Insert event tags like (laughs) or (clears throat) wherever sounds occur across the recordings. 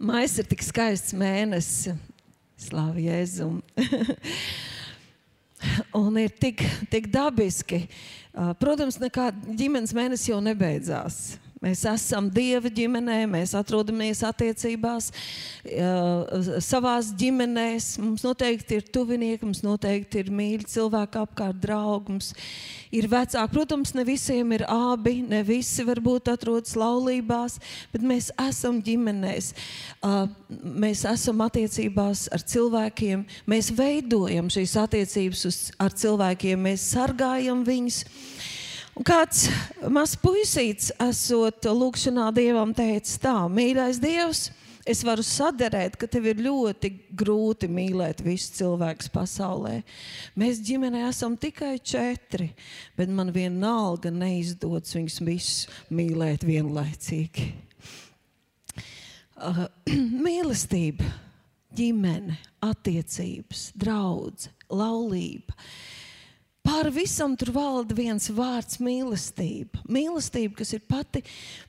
Maijs ir tik skaists mēnesis, slāvi Jēzum. (laughs) Un ir tik, tik dabiski. Protams, nekāda ģimenes mēnesis jau nebeidzās. Mēs esam Dieva ģimenē, mēs atrodamies attiecībās, savās ģimenēs. Mums noteikti ir tuvinieki, mums noteikti ir mīļi cilvēki apkārt, draugi. Mums ir vecāki. Protams, ne visiem ir abi, ne visi varbūt atrodas laulībās, bet mēs esam ģimenēs. Mēs esam attiecībās ar cilvēkiem, mēs veidojam šīs attiecības ar cilvēkiem, mēs sargājam viņus. Kāds mazs puisīts, esot lūkšanā dievam, teica, tā, mīļais dievs, es varu sadarēt, ka tev ir ļoti grūti mīlēt visus cilvēkus pasaulē. Mēs ģimenē esam tikai četri, bet man vienalga neizdodas viņus visus mīlēt vienlaicīgi. Uh, (clears throat) mīlestība, ģimene, attiecības, draudzene, laulība. Uh, Pāri visam tur valda viens vārds - mīlestība. Mīlestība, kas ir pati,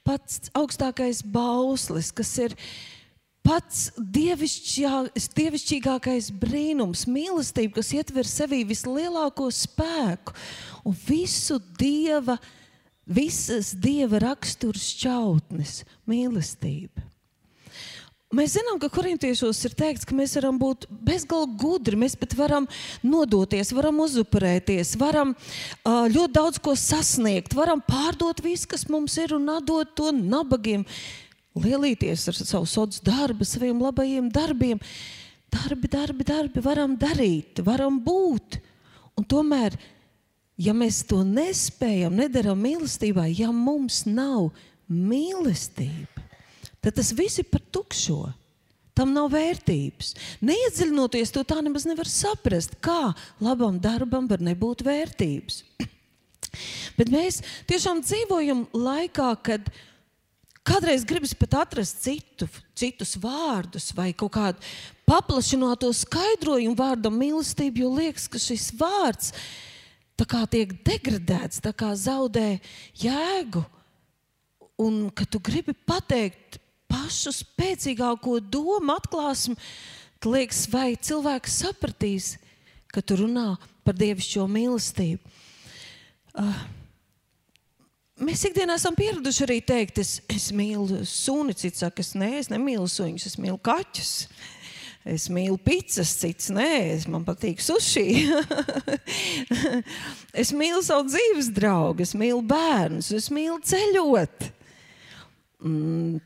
pats augstākais bauslis, kas ir pats dievišķīgākais brīnums, mīlestība, kas ietver sevī vislielāko spēku un visu dieva, visas dieva rakstura šķautnes - mīlestība. Mēs zinām, ka korintiešos ir teikts, ka mēs varam būt bezgalīgi gudri, mēs pat varam nodoties, varam uzupurēties, varam uh, ļoti daudz ko sasniegt, varam pārdot visu, kas mums ir, un atdot to nabagiem, lielīties ar savu sodu darbu, saviem labajiem darbiem. Darbi, darbi, darbi varam darīt, varam būt. Un tomēr, ja mēs to nespējam, nedaram mīlestībā, ja mums nav mīlestība, tad tas viss ir par tukšo. Tam nav vērtības. Neiedziļinoties to tā nemaz nevar saprast, kā labam darbam var nebūt vērtības. (clears throat) Bet mēs tiešām dzīvojam laikā, kad kādreiz gribas pat atrast citu, citus vārdus vai kaut kādu paplašināto skaidrojumu vārdam mīlestību, jo liekas, ka šis vārds tiek degradēts, zaudē jēgu. Un ka tu gribi pateikt pašu spēcīgāko domu atklāsmi, tad liekas, vai cilvēks sapratīs, ka tu runā par dievišķo mīlestību. Uh, Mēs ikdienā esam pieraduši arī teikt, es, es mīlu suni, cits saka, es, ne, es nemīlu suņus, es mīlu kaķus. Es mīlu pizzas, cits nē, es man patīk sushi. (laughs) es mīlu savu dzīves draugu, es mīlu bērnus, es mīlu ceļot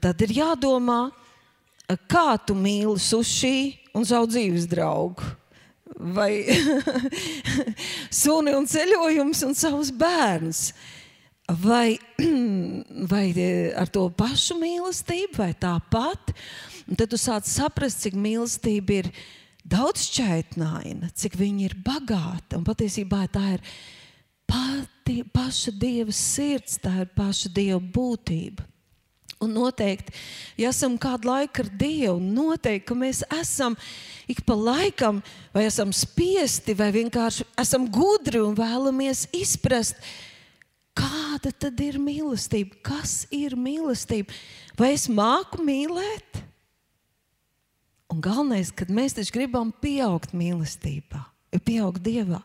tad ir jādomā, kā tu mīli sushi un savu dzīves draugu. Vai (laughs) suni un ceļojums un savus bērnus. Vai, (clears throat) vai ar to pašu mīlestību, vai tāpat. Un tad tu sāc saprast, cik mīlestība ir daudz šķaitnaina, cik viņa ir bagāta. Un patiesībā tā ir pati, paša dieva sirds, tā ir paša dieva būtība. Un noteikti, ja esam kādu laiku ar Dievu, noteikti, ka mēs esam ik pa laikam, vai esam spiesti, vai vienkārši esam gudri un vēlamies izprast, kāda tad ir mīlestība, kas ir mīlestība, vai es māku mīlēt? Un galvenais, kad mēs taču gribam pieaugt mīlestībā pieaug Dievā.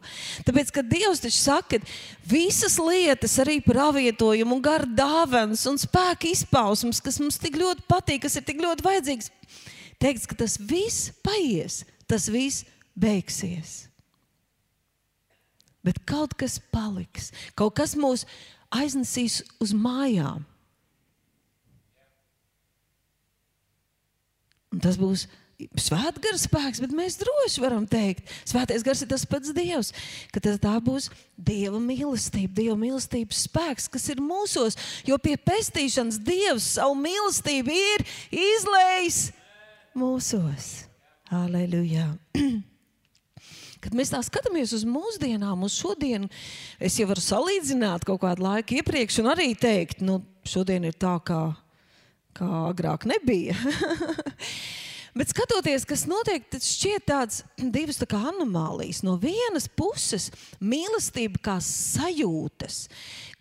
Tāpēc, kad Dievs taču saka, ka visas lietas, arī par avietojumu, un garu dāvanas un spēku izpausmes, kas mums tik ļoti patīk, kas ir tik ļoti vajadzīgs, teikts, ka tas viss paies, tas viss beigsies. Bet kaut kas paliks, kaut kas mūs aiznesīs uz mājām. Un tas būs svētgara spēks, bet mēs droši varam teikt, svētais gars ir tas pats Dievs, ka tā būs Dieva mīlestība, Dieva mīlestības spēks, kas ir mūsos. Jo pie pestīšanas Dievs savu mīlestību ir izlējis mūsos. Aleluja! (clears throat) Kad mēs tā skatāmies uz mūsdienām, uz šodienu, es jau varu salīdzināt kaut kādu laiku iepriekš un arī teikt, nu, šodien ir tā, kā, kā agrāk nebija. (laughs) Bet skatoties, kas notiek, tad šķiet tādas (clears throat) divas tā kā anomālijas. No vienas puses, mīlestība kā sajūtas,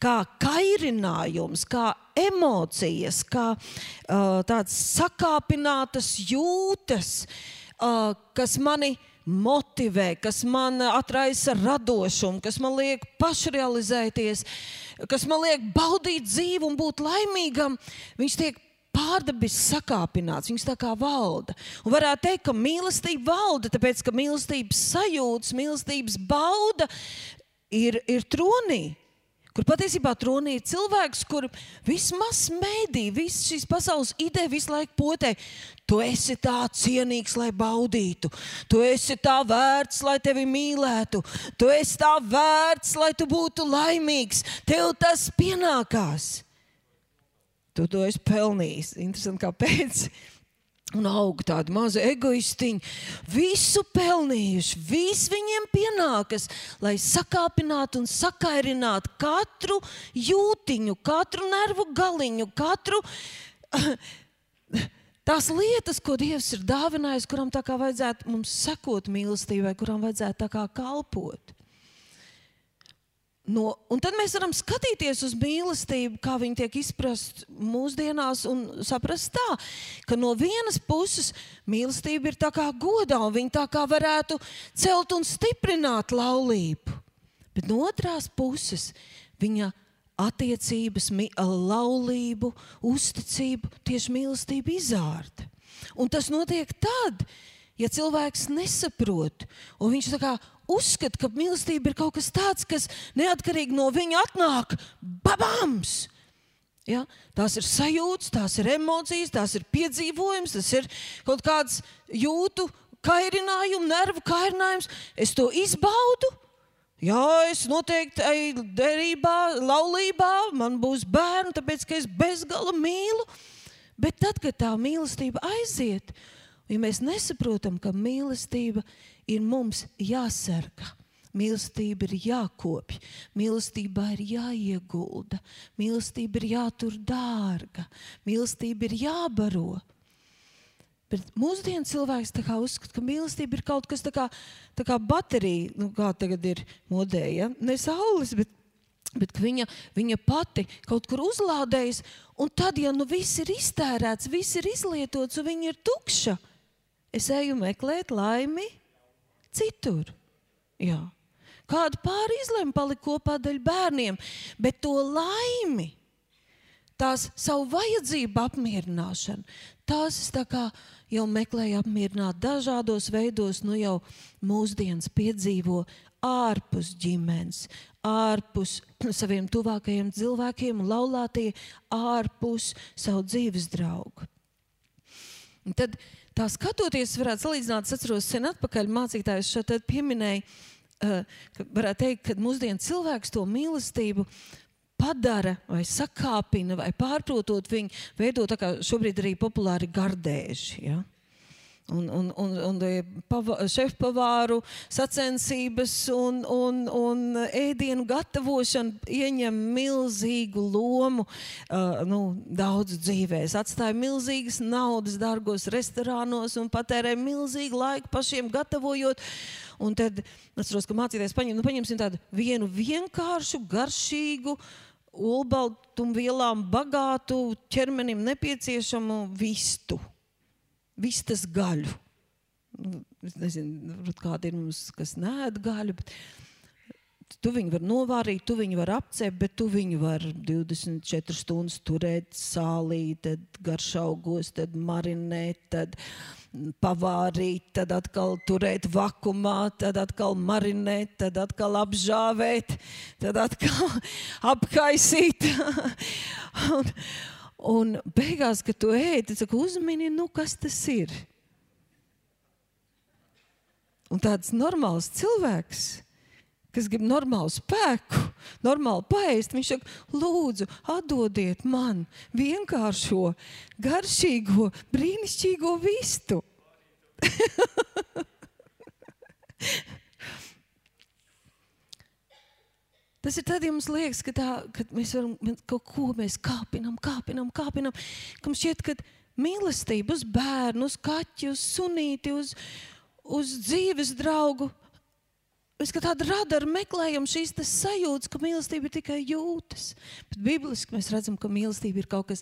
kā kairinājums, kā emocijas, kā uh, tādas sakāpinātas jūtas, uh, kas mani motivē, kas man atraisa radošumu, kas man liek pašrealizēties, kas man liek baudīt dzīvi un būt laimīgam, viņš tiek pārdabiski sakāpināts, viņas tā kā valda. Un varētu teikt, ka mīlestība valda, tāpēc ka mīlestības sajūtas, mīlestības bauda ir, ir tronī. Kur patiesībā tronī ir cilvēks, kur vismaz mēdī, visas šīs pasaules ideja visu laiku potē. Tu esi tā cienīgs, lai baudītu. Tu esi tā vērts, lai tevi mīlētu. Tu esi tā vērts, lai tu būtu laimīgs. Tev tas pienākās. Tu to esi pelnījis. Interesanti, kāpēc. Un aug tādi mazi egoistiņi, visu pelnījuši, viss viņiem pienākas, lai sakāpinātu un sakairinātu katru jūtiņu, katru nervu galiņu, katru (clears throat) tās lietas, ko Dievs ir dāvinājis, kurām tā kā vajadzētu mums sekot mīlestībai, kurām vajadzētu tā kā kalpot. No, un tad mēs varam skatīties uz mīlestību, kā viņa tiek izprast mūsdienās, un saprast tā, ka no vienas puses mīlestība ir tā kā godā, un viņa tā kā varētu celt un stiprināt laulību. Bet no otras puses viņa attiecības, laulību, uzticību, tieši mīlestību izārta. Un tas notiek tad, ja cilvēks nesaprot, un viņš tā kā uzskata, ka mīlestība ir kaut kas tāds, kas neatkarīgi no viņa atnāk babams. Ja? Tās ir sajūtas, tās ir emocijas, tās ir piedzīvojums, tas ir kaut kāds jūtu kairinājums, nervu kairinājums. Es to izbaudu. Jā, es noteikti eju derībā, laulībā, man būs bērni, tāpēc ka es bezgala mīlu. Bet tad, kad tā mīlestība aiziet, ja mēs nesaprotam, ka mīlestība ir mums jāsargā. Mīlestība ir jākopj, mīlestībā ir jāiegulda, mīlestība ir jātur dārga, mīlestība ir jābaro. Bet mūsdienu cilvēks uzskata, ka mīlestība ir kaut kas tāds kā, tā kā baterija, nu, kā tagad ir modē. Ja? Ne saules, bet, bet viņa, viņa pati kaut kur uzlādējas. Un tad, ja nu viss ir iztērēts, viss ir izlietots un viņa ir tukša, es eju meklēt laimi citur. Jā. Kādu pāri izlēma palikt kopā ar bērniem, bet to laimi, tās savu vajadzību apmierināšanu, tās es jau meklēju apmierināt dažādos veidos, nu jau mūsdienas piedzīvo ārpus ģimenes, ārpus (clears throat) saviem tuvākajiem cilvēkiem, laulātie, ārpus savu dzīves draugu. Un tad tā skatoties, varētu salīdzināt, es atceros, sen atpakaļ mācītājs šo pieminēja, uh, ka varētu teikt, ka mūsdienu cilvēks to mīlestību padara vai sakāpina vai pārprotot viņu, veido tā kā šobrīd arī populāri gardēži. Ja? Un, un, un, un e, šefpavāru sacensības un, un, un ēdienu gatavošana ieņem milzīgu lomu uh, nu, daudzu dzīvēs. Atstāja milzīgas naudas dārgos restorānos un patērē milzīgu laiku pašiem gatavojot. Un tad atceros, ka mācīties paņem, nu, paņemsim tādu vienu vienkāršu, garšīgu, olbaltumvielām bagātu, ķermenim nepieciešamu vistu vistas gaļu. Nu, es nezinu, kāda ir mums, kas nēd gaļu. Tu viņu vari novārīt, tu viņu vari apcept, bet tu viņu vari 24 stundas turēt sālī, tad garšaugos, tad marinēt, tad pavārīt, tad atkal turēt vakumā, tad atkal marinēt, tad atkal apžāvēt, tad atkal (laughs) apkaisīt. (laughs) un, Un beigās, kad tu ej, tad saka, uzmini, nu, kas tas ir. Un tāds normāls cilvēks, kas grib normālu spēku, normāli paēst, viņš saka, lūdzu, atdodiet man vienkāršo, garšīgo, brīnišķīgo vistu. (laughs) Tas ir tad, ja mums liekas, ka, tā, ka mēs varam kaut ko mēs kāpinām, kāpinām, kāpinām. Ka mums šķiet, ka mīlestību uz bērnu, uz kaķu, uz sunīti, uz, uz dzīves draugu. Es kā tāda rada ar meklējumu šīs sajūtas, ka mīlestība ir tikai jūtas. Bet bibliski mēs redzam, ka mīlestība ir kaut kas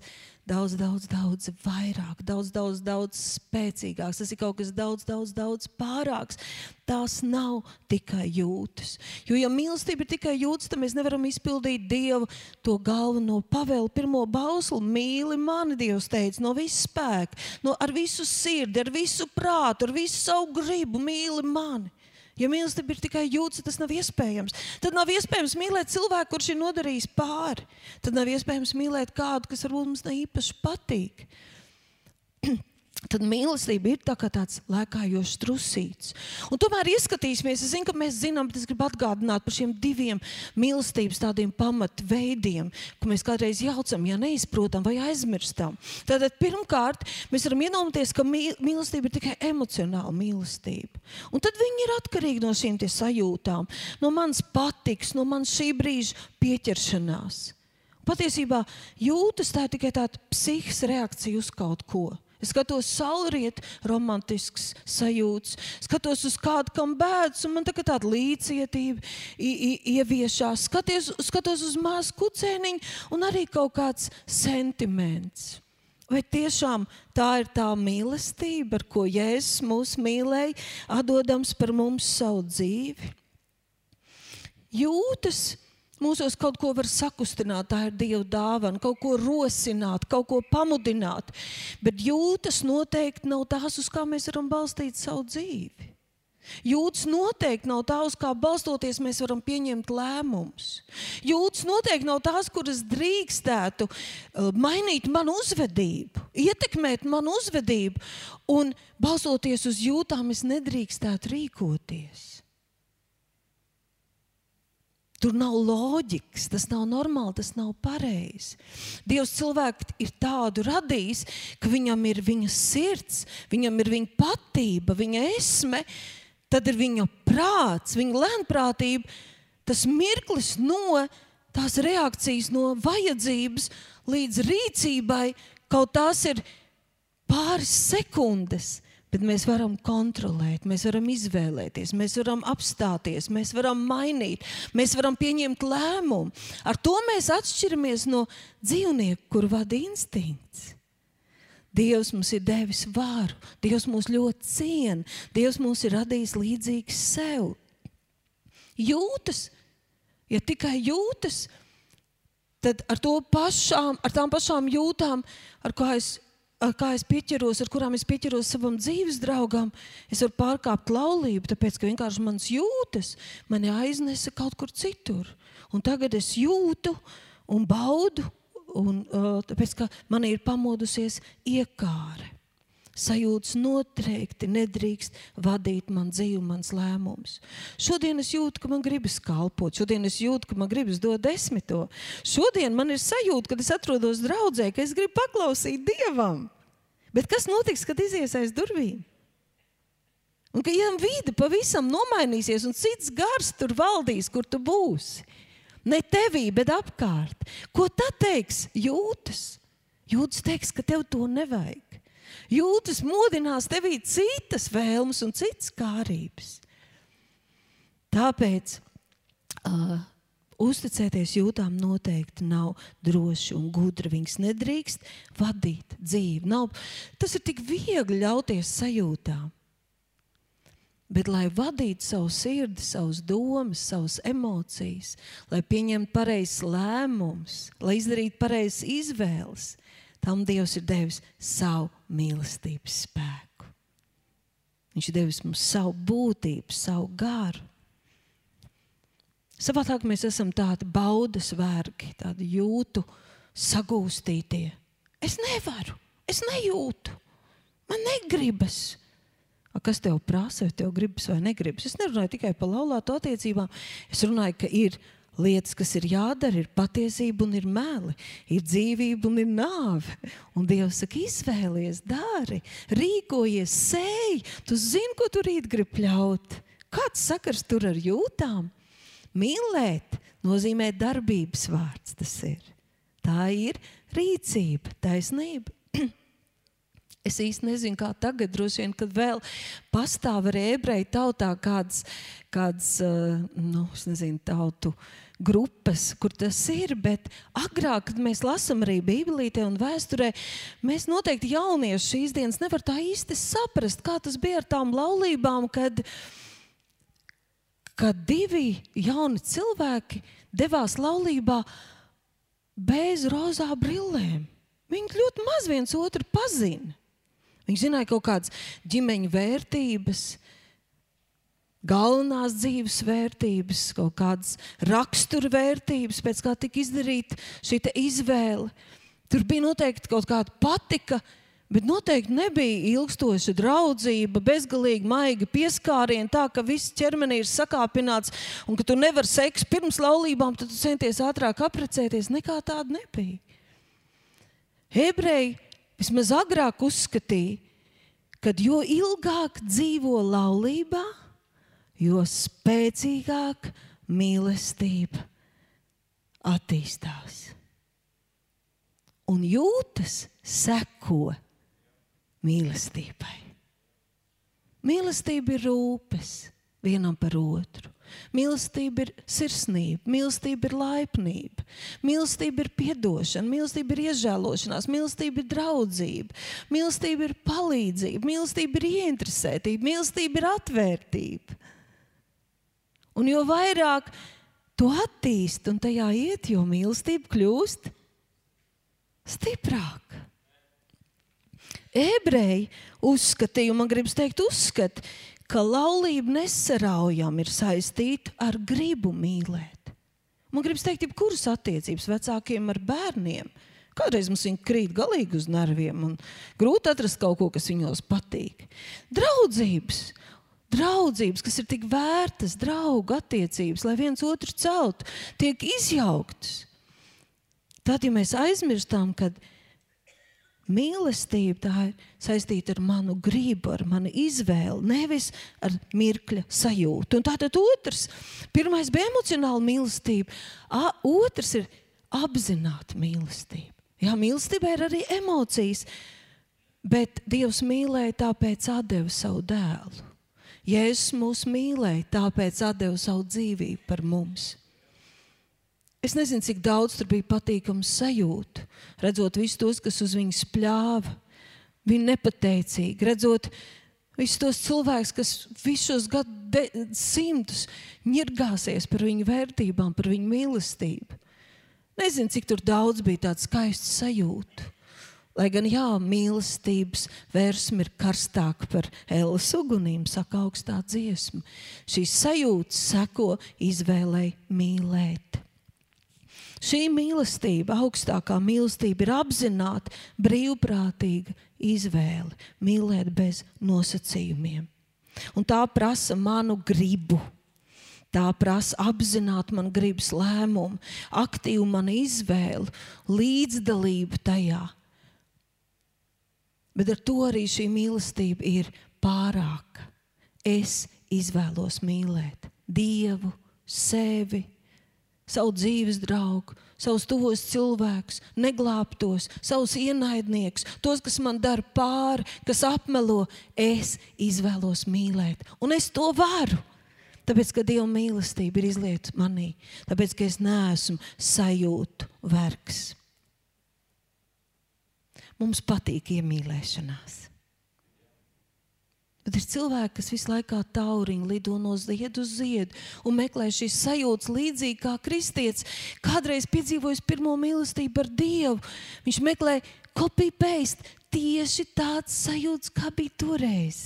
daudz, daudz, daudz vairāk, daudz, daudz, daudz spēcīgāks. Tas ir kaut kas daudz, daudz, daudz pārāks. Tās nav tikai jūtas. Jo, ja mīlestība ir tikai jūtas, tad mēs nevaram izpildīt Dievu to galveno pavēlu, pirmo bauslu. Mīli mani, Dievs teica, no visas spēka, no, ar visu sirdi, ar visu prātu, ar visu savu gribu. Mīli mani! Ja mīlestība ir tikai jūtas, tas nav iespējams. Tad nav iespējams mīlēt cilvēku, kurš ir nodarījis pāri. Tad nav iespējams mīlēt kādu, kas varbūt mums ne īpaši patīk. (clears throat) tad mīlestība ir tā tāds lēkājošs trusīts. Un tomēr ieskatīsimies, es zinu, ka mēs zinām, bet es gribu atgādināt par šiem diviem mīlestības tādiem pamatveidiem, ko mēs kādreiz jaucam, ja neizprotam vai aizmirstam. Tātad pirmkārt, mēs varam iedomāties, ka mīlestība ir tikai emocionāla mīlestība. Un tad viņi ir atkarīgi no šīm sajūtām, no manas patiks, no manas šī brīža pieķeršanās. Patiesībā jūtas tā ir tikai tāda psihiska reakcija uz kaut ko. Es skatos saulriet, romantisks sajūts, skatos uz kādu, kam bēdas, un man tā tāda līdzcietība ieviešās. Skaties, skatos uz mazu kucēniņu, un arī kaut kāds sentiments. Vai tiešām tā ir tā mīlestība, ar ko Jēzus mūs mīlēja, atdodams par mums savu dzīvi? Jūtas Mūsos kaut ko var sakustināt, tā ir Dieva dāvana, kaut ko rosināt, kaut ko pamudināt. Bet jūtas noteikti nav tās, uz kā mēs varam balstīt savu dzīvi. Jūtas noteikti nav tās, uz kā balstoties mēs varam pieņemt lēmumus. Jūtas noteikti nav tās, kuras drīkstētu uh, mainīt manu uzvedību, ietekmēt manu uzvedību, un balstoties uz jūtām, es nedrīkstētu rīkoties. Tur nav loģikas, tas nav normāli, tas nav pareizi. Dievs cilvēku ir tādu radījis, ka viņam ir viņa sirds, viņam ir viņa patība, viņa esme, tad ir viņa prāts, viņa lēnprātība. Tas mirklis no tās reakcijas, no vajadzības līdz rīcībai, kaut tās ir pāris sekundes. Bet mēs varam kontrolēt, mēs varam izvēlēties, mēs varam apstāties, mēs varam mainīt, mēs varam pieņemt lēmumu. Ar to mēs atšķiramies no dzīvnieka, kur vada instinkts. Dievs mums ir devis varu, Dievs mūs ļoti ciena, Dievs mūs ir radījis līdzīgs sev. Jūtas, ja tikai jūtas, tad ar, pašām, ar tām pašām jūtām, ar kā es kā es pieķeros, ar kurām es pieķeros savam dzīves draugam, es varu pārkāpt laulību, tāpēc ka vienkārši mans jūtas mani aiznesa kaut kur citur. Un tagad es jūtu un baudu, un, uh, tāpēc ka man ir pamodusies iekāre. Sajūtas noteikti nedrīkst vadīt man dzīvi, mans lēmums. Šodien es jūtu, ka man gribas kalpot, šodien es jūtu, ka man gribas dot desmito. Šodien man ir sajūta, kad es atrodos draudzē, ka es gribu paklausīt Dievam. Bet kas notiks, kad izies aiz durvīm? Un ka ja vide pavisam nomainīsies, un cits gars tur valdīs, kur tu būsi. Ne tevī, bet apkārt. Ko tad teiks? Jūtas. Jūtas teiks, ka tev to nevajag jūtas modinās tevī citas vēlmes un citas kārības. Tāpēc uh, uzticēties jūtām noteikti nav droši un gudri. Viņas nedrīkst vadīt dzīvi. Nav, tas ir tik viegli ļauties sajūtām. Bet, lai vadītu savu sirdi, savas domas, savas emocijas, lai pieņemtu pareizes lēmumus, lai izdarītu pareizes izvēles, tam Dievs ir devis savu mīlestības spēku. Viņš ir devis mums savu būtību, savu garu. Savādāk mēs esam tādi baudas vergi, tādi jūtu sagūstītie. Es nevaru, es nejūtu, man negribas. A, kas tev prasa, vai tev gribas vai negribas? Es nerunāju tikai par laulāto attiecībām. Es runāju, ka ir lietas, kas ir jādara, ir patiesība un ir meli, ir dzīvība un ir nāve. Un Dievs saka, izvēlies, dari, rīkojies, sēj. Tu zini, ko tu rīt gribi pļaut. Kāds sakars tur ar jūtām? Mīlēt nozīmē darbības vārds. Ir. Tā ir rīcība, taisnība. (clears throat) Es īsti nezinu, kā tagad, droši vien, kad vēl pastāv arī ebreju tautā kādas, kādas uh, nu, nezinu, tautu grupas, kur tas ir. Bet agrāk, kad mēs lasām arī Bībelītē un vēsturē, mēs noteikti jaunieši šīs dienas nevar tā īsti saprast, kā tas bija ar tām laulībām, kad, kad divi jauni cilvēki devās laulībā bez rozā brillēm. Viņi ļoti maz viens otru pazina. Viņš zināja kaut kādas ģimeņa vērtības, galvenās dzīves vērtības, kaut kādas raksturvērtības, pēc kā tika izdarīta šī izvēle. Tur bija noteikti kaut kāda patika, bet noteikti nebija ilgstoša draudzība, bezgalīgi maiga pieskāriena, tā ka viss ķermenī ir sakāpināts un ka tu nevari seksu pirms laulībām, tad tu centies ātrāk apprecēties. Nekā tāda nebija. Hebreji vismaz agrāk uzskatīja, ka jo ilgāk dzīvo laulībā, jo spēcīgāk mīlestība attīstās. Un jūtas seko mīlestībai. Mīlestība ir rūpes vienam par otru. Mīlestība ir sirsnība, mīlestība ir laipnība, mīlestība ir atdošana, mīlestība ir iežēlošanās, mīlestība ir draudzība, mīlestība ir palīdzība, mīlestība ir ieinteresētība, mīlestība ir atvērtība. Un jo vairāk to attīst un tajā iet, jo mīlestība kļūst stiprāka. Ebreji uzskatīja, man gribas teikt, uzskata, ka laulība nesaraujami ir saistīta ar gribu mīlēt. Man gribas teikt, jebkuras attiecības vecākiem ar bērniem. Kādreiz mums viņi krīt galīgi uz nerviem un grūti atrast kaut ko, kas viņos patīk. Draudzības, draudzības kas ir tik vērtas, draugu attiecības, lai viens otru celtu, tiek izjauktas. Tad, ja mēs aizmirstam, mēs Mīlestība tā ir saistīta ar manu gribu, ar manu izvēli, nevis ar mirkļa sajūtu. Un tātad otrs, pirmais bija emocionāla mīlestība, A, otrs ir apzināta mīlestība. Jā, mīlestībai ir arī emocijas, bet Dievs mīlēja, tāpēc deva savu dēlu. Jēzus mūs mīlēja, tāpēc deva savu dzīvību par mums. Es nezinu, cik daudz tur bija patīkams sajūta, redzot visus tos, kas uz viņu spļāva. Viņa nepateicīga, redzot visus tos cilvēkus, kas visos gadsimtus ņirgāsies par viņu vērtībām, par viņu mīlestību. Nezinu, cik daudz bija tādu skaistu sajūtu. Lai gan jā, mīlestības vērsme ir karstāka par Ēlas ugunīm, saka augstā dziesma. Šīs sajūtas seko izvēlei mīlēt. Šī mīlestība, augstākā mīlestība, ir apzināta, brīvprātīga izvēle, mīlēt bez nosacījumiem. Un tā prasa manu gribu. Tā prasa apzināti man gribas lēmumu, aktīvu manu izvēli, līdzdalību tajā. Bet ar to arī šī mīlestība ir pārāka. Es izvēlos mīlēt Dievu, sevi, savu dzīves draugu, savus tuvos cilvēkus, neglābtos, savus ienaidniekus, tos, kas man dara pāri, kas apmelo. Es izvēlos mīlēt, un es to varu. Tāpēc, ka Dieva mīlestība ir izlieta manī, tāpēc, ka es neesmu sajūtu vergs. Mums patīk iemīlēšanās. Tad ir cilvēki, kas visu laiku tauriņu lido no ziedu uz ziedu un meklē šīs sajūtas līdzīgi kā kristietis. Kādreiz piedzīvojis pirmo mīlestību ar Dievu. Viņš meklē copy-paste tieši tāds sajūts, kā bija toreiz.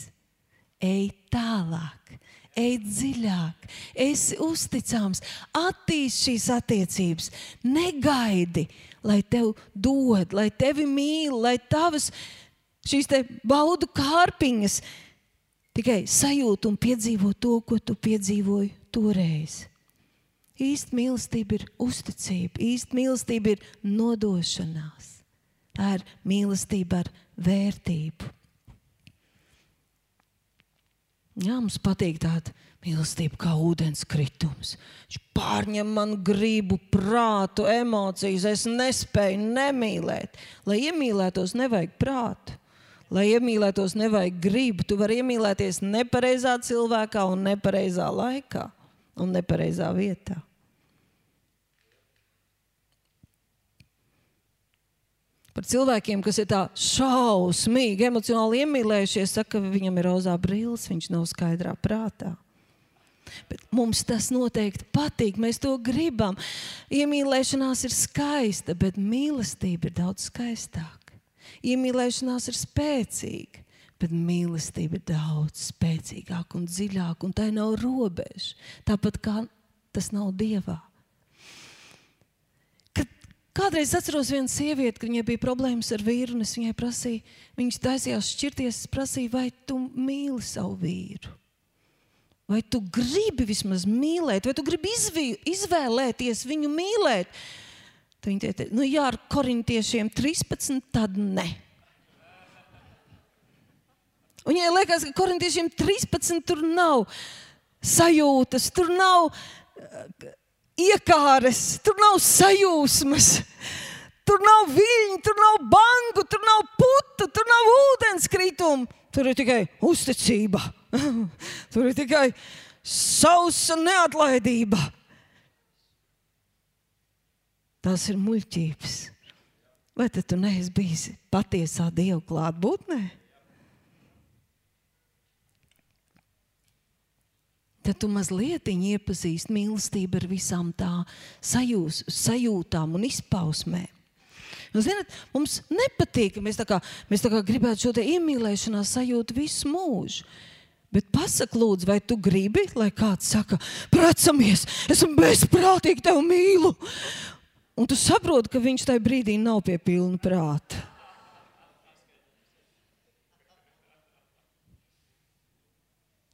Ej tālāk, ej dziļāk, esi uzticams, attīsti šīs attiecības. Negaidi, lai tev dod, lai tevi mīl, lai tavas šīs baudu kārpiņas tikai sajūt un piedzīvo to, ko tu piedzīvoji toreiz. Īsta mīlestība ir uzticība, īsta mīlestība ir nodošanās. Tā ir mīlestība ar vērtību. Jā, mums patīk tāda mīlestība kā ūdenskritums. Viņš pārņem man gribu, prātu, emocijas. Es nespēju nemīlēt. Lai iemīlētos, nevajag prātu. Lai iemīlētos, nevajag gribu. Tu vari iemīlēties nepareizā cilvēkā, un nepareizā laikā un nepareizā vietā. Par cilvēkiem, kas ir tā šausmīgi, emocionāli iemīlējušies, saka, ka viņam ir rozā brīlis, viņš nav skaidrā prātā. Bet mums tas noteikti patīk, mēs to gribam. Iemīlēšanās ir skaista, bet mīlestība ir daudz skaistāka. Iemīlēšanās ir spēcīga, bet mīlestība ir daudz spēcīgāka un dziļāka, un tai nav robežu. Tāpat kā tas nav dievā. Kādreiz atceros vienu sievieti, kad viņai bija problēmas ar vīru, un es viņai prasīju, viņas taisījās šķirties, es prasīju, vai tu mīli savu vīru? Vai tu gribi vismaz mīlēt, vai tu gribi izvēlēties viņu mīlēt? Tad viņa teica, nu jā, ar korintiešiem 13, tad ne. Un viņai liekas, ka korintiešiem 13 tur nav sajūtas, tur nav iekāres, tur nav sajūsmas. Tur nav viļņu, tur nav bangu, tur nav putu, tur nav ūdenskritumu. Tur ir tikai uzticība. (laughs) tur ir tikai sausa neatlaidība. Tas ir muļķības. Vai tad tu neesi bijis patiesā Dieva klātbūtnē? tad tu mazliet iepazīsti mīlestību ar visām tā sajūs, sajūtām un izpausmēm. Nu, zinat, mums nepatīk, ka mēs, kā, mēs kā gribētu šo iemīlēšanās sajūtu visu mūžu. Bet pasak, lūdzu, vai tu gribi, lai kāds saka, precamies, esmu bezprātīgi, tevi mīlu. Un tu saproti, ka viņš tajā brīdī nav pie pilna prāta.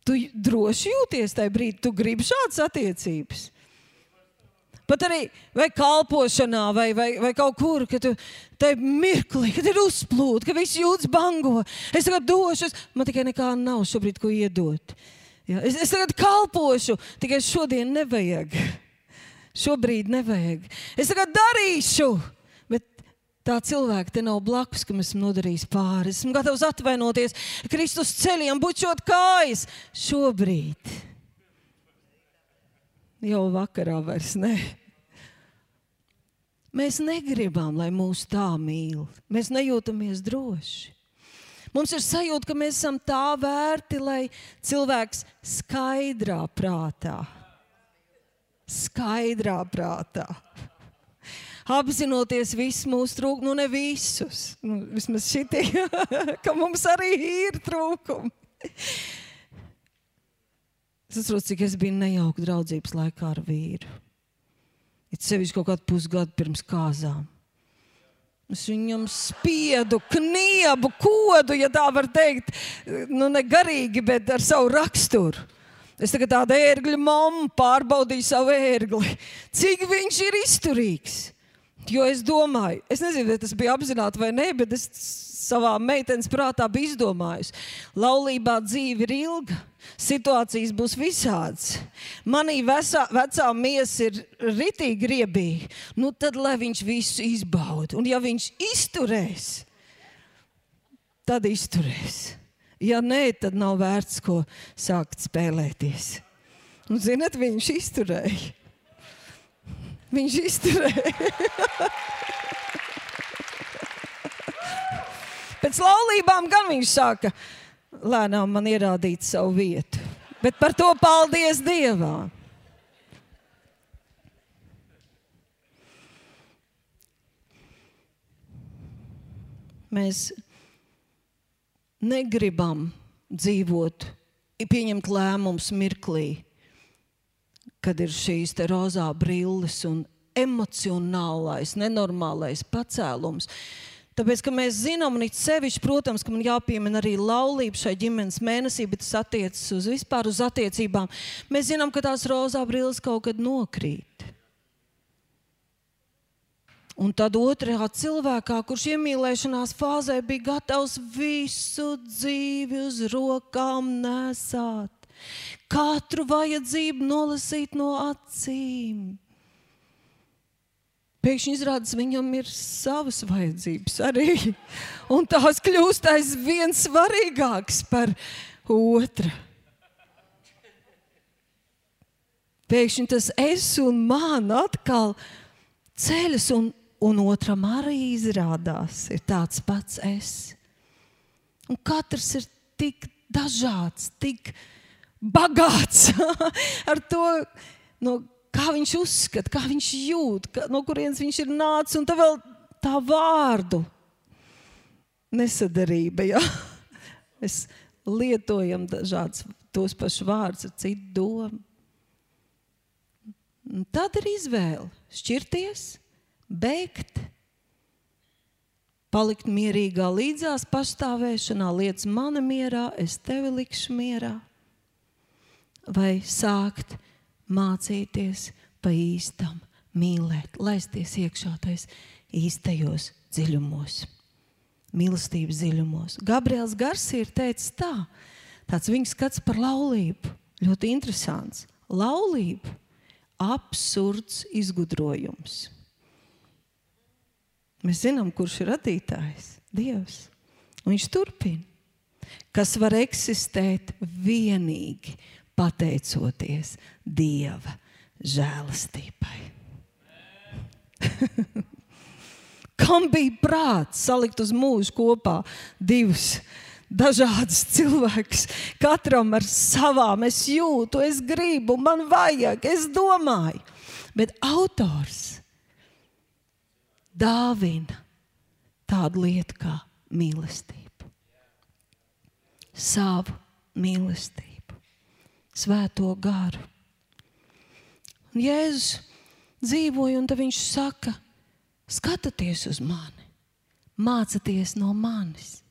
Tu droši jūties tajā brīdī, tu gribi šādas attiecības. Pat arī vai kalpošanā, vai, vai, vai kaut kur, kad tu tajā mirklī, kad ir uzplūde, ka viss jūtas bango. Es tagad došu, es, man tikai nekā nav šobrīd, ko iedot. Ja, es, es tagad kalpošu, tikai šodien nevajag. Šobrīd nevajag. Es tagad darīšu tā cilvēka te nav blakus, kam esmu nodarījis pāri. Esmu gatavs atvainoties Kristus ceļiem, bučot kājas šobrīd. Jau vakarā vairs ne. Mēs negribam, lai mūs tā mīl. Mēs nejūtamies droši. Mums ir sajūta, ka mēs esam tā vērti, lai cilvēks skaidrā prātā, skaidrā prātā apzinoties visus mūsu trūkumus, nu ne visus, nu, vismaz šitie, (laughs) ka mums arī ir trūkumi. Es saprotu, cik es biju nejauka draudzības laikā ar vīru. Ir sevišķi kaut kādu pusgadu pirms kāzām. Es viņam spiedu, kniebu, kodu, ja tā var teikt, nu ne garīgi, bet ar savu raksturu. Es tagad tādu ērgļu mammu pārbaudīju savu ērgli. Cik viņš ir izturīgs? Jo es domāju, es nezinu, vai tas bija apzināti vai nē, bet es savā meitenes prātā biju izdomājusi. Laulībā dzīve ir ilga, situācijas būs visādas. Manī vecā, vecā miesa ir ritīgi riebīga. Nu, tad lai viņš visu izbauda. Un ja viņš izturēs, tad izturēs. Ja nē, tad nav vērts ko sākt spēlēties. Un, zinat, viņš izturēja. Viņš izturēja. (laughs) Pēc laulībām gan viņš sāka lēnām man ierādīt savu vietu. Bet par to paldies Dievam. Mēs negribam dzīvot, pieņemt lēmumus mirklī, kad ir šīs rozā brilles un emocionālais, nenormālais pacēlums. Tāpēc, ka mēs zinām, un it sevišķi, protams, ka man jāpiemina arī laulība šai ģimenes mēnesī, bet tas attiecas uz vispār uz attiecībām. Mēs zinām, ka tās rozā brilles kaut kad nokrīt. Un tad otrā cilvēkā, kurš iemīlēšanās fāzē bija gatavs visu dzīvi uz rokām nesāt, katru vajadzību nolasīt no acīm. Pēkšņi izrādās, viņam ir savas vajadzības arī. Un tās kļūst aizvien svarīgākas par otru. Pēkšņi tas es un man atkal ceļas, un, un otram arī izrādās, ir tāds pats es. Un katrs ir tik dažāds, tik bagāts (laughs) ar to, no kā viņš uzskata, kā viņš jūt, ka, no kurienes viņš ir nācis, un tā vēl tā vārdu nesadarība. Ja? (laughs) Mēs lietojam dažādus tos pašus vārdus ar citu domu. Un tad ir izvēle šķirties, beigt, palikt mierīgā līdzās pastāvēšanā, lietas mana mierā, es tevi likšu mierā, vai sākt mācīties pa īstam, mīlēt, laisties iekšā tais īstajos dziļumos, mīlestības dziļumos. Gabriels Garsi ir teicis tā, tāds viņa skats par laulību, ļoti interesants. Laulība absurds izgudrojums. Mēs zinām, kurš ir radītājs, Dievs. Un viņš turpina, kas var eksistēt vienīgi pateicoties Dieva žēlastībai. (laughs) Kam bija prāts salikt uz mūžu kopā divus dažādus cilvēkus, katram ar savām, es jūtu, es gribu, man vajag, es domāju. Bet autors dāvina tādu lietu kā mīlestību, savu mīlestību svēto garu. Un Jēzus dzīvoja, un viņš saka, skatieties uz mani, mācieties no manis.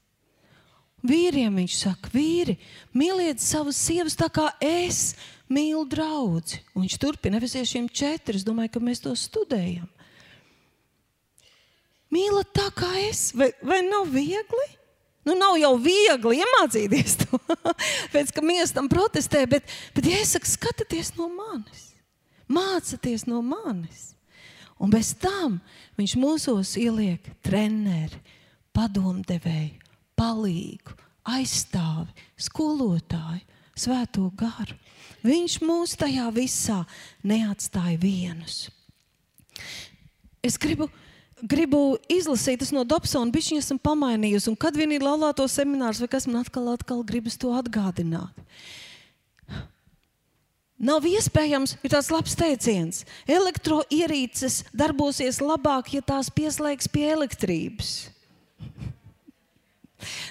Vīriem viņš saka, vīri, mīliet savas sievas tā kā es mīlu draugu. Viņš turpina, Efesiešiem 4. Es domāju, ka mēs to studējam. Mīlat tā kā es, vai, vai nav viegli? Nu, nav jau viegli iemācīties to, (laughs) pēc tam mēs tam protestē, bet, bet ja es saku, skatieties no manis, mācieties no manis. Un bez tam viņš mūsos ieliek treneri, padomdevēju, palīgu, aizstāvi, skolotāju, svēto garu. Viņš mūs tajā visā neatstāja vienus. Es gribu gribu izlasīt no Dobsona, bišķiņa esmu pamainījusi. Un kad vien ir laulāto seminārs, vai kas man atkal, atkal gribas to atgādināt. Nav iespējams, ir tāds labs teiciens. Elektroierīces darbosies labāk, ja tās pieslēgs pie elektrības.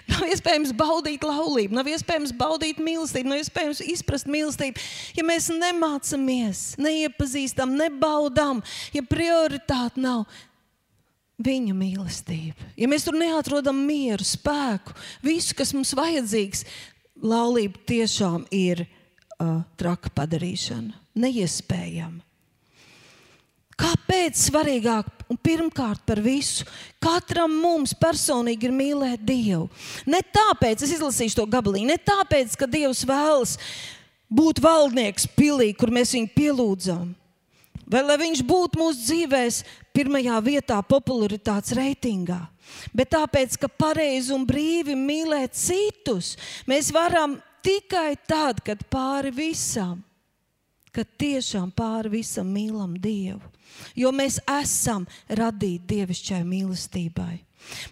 Nav iespējams baudīt laulību, nav iespējams baudīt mīlestību, nav iespējams izprast mīlestību, ja mēs nemācāmies, neiepazīstam, nebaudām, ja prioritāte nav Viņa mīlestība. Ja mēs tur neatrodam mieru, spēku, visu, kas mums vajadzīgs, laulība tiešām ir uh, traka padarīšana. Neiespējama. Kāpēc svarīgāk un pirmkārt par visu? Katram mums personīgi ir mīlēt Dievu. Ne tāpēc, es izlasīšu to gabaliņu, ne tāpēc, ka Dievs vēlas būt valdnieks pilī, kur mēs viņu pielūdzam. Vai lai viņš būtu mūsu dzīvēs pirmajā vietā popularitātes reitingā. Bet tāpēc, ka pareizi un brīvi mīlēt citus, mēs varam tikai tad, kad pāri visam, kad tiešām pāri visam mīlam Dievu. Jo mēs esam radīti dievišķai mīlestībai.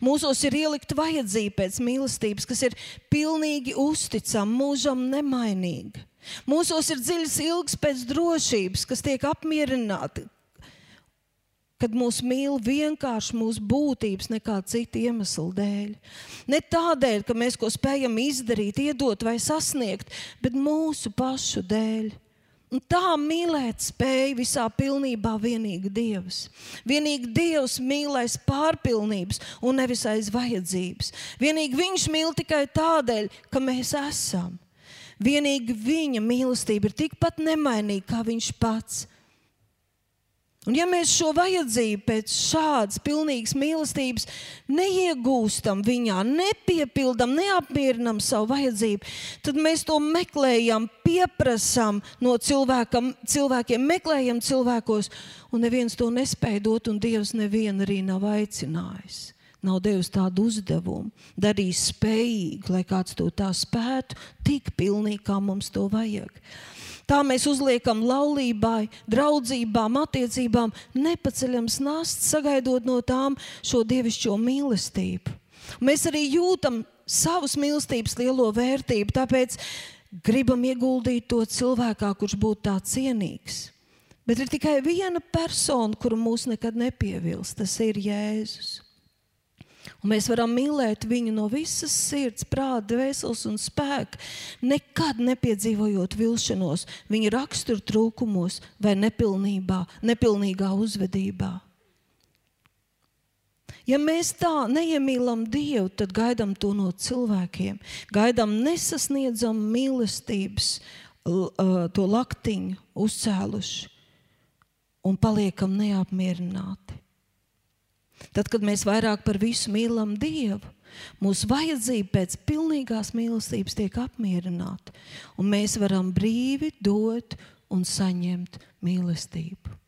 Mūsos ir ielikta vajadzība pēc mīlestības, kas ir pilnīgi uzticama, mūžam nemainīga. Mūsos ir dziļas ilgas pēc drošības, kas tiek apmierināti, kad mūs mīl vienkārši mūsu būtības, nekā citu iemeslu dēļ. Ne tādēļ, ka mēs ko spējam izdarīt, iedot vai sasniegt, bet mūsu pašu dēļ. Un tā mīlēt spēja visā pilnībā vienīgi Dievs. Vienīgi Dievs mīlēs pārpilnības un nevis aiz vajadzības. Vienīgi Viņš mīl tikai tādēļ, ka mēs esam. Vienīgi Viņa mīlestība ir tikpat nemainīga kā Viņš pats. Un ja mēs šo vajadzību pēc šādas pilnīgas mīlestības neiegūstam viņā, nepiepildam, neapmierinam savu vajadzību, tad mēs to meklējam, pieprasām no cilvēkam, cilvēkiem, meklējam cilvēkos, un neviens to nespēj dot, un Dievs nevienu arī nav aicinājis. Nav devis tādu uzdevumu, darījis spējīgi, lai kāds to tā spētu, tik pilnīgi, kā mums to vajag. Tā mēs uzliekam laulībai, draudzībām, attiecībām, nepaceļams nasts, sagaidot no tām šo dievišķo mīlestību. Mēs arī jūtam savas mīlestības lielo vērtību, tāpēc gribam ieguldīt to cilvēkā, kurš būtu tā cienīgs. Bet ir tikai viena persona, kuru mūs nekad nepievils, tas ir Jēzus. Un mēs varam mīlēt viņu no visas sirds, prāta, dvēseles un spēka, nekad nepiedzīvojot vilšanos, viņa rakstura trūkumos vai nepilnībā, nepilnīgā uzvedībā. Ja mēs tā neiemīlam Dievu, tad gaidām to no cilvēkiem. Gaidām nesasniedzam mīlestības, to laktiņu uzcēluši un paliekam neapmierināti. Tad, kad mēs vairāk par visu mīlam Dievu, mūsu vajadzība pēc pilnīgās mīlestības tiek apmierināta, un mēs varam brīvi dot un saņemt mīlestību.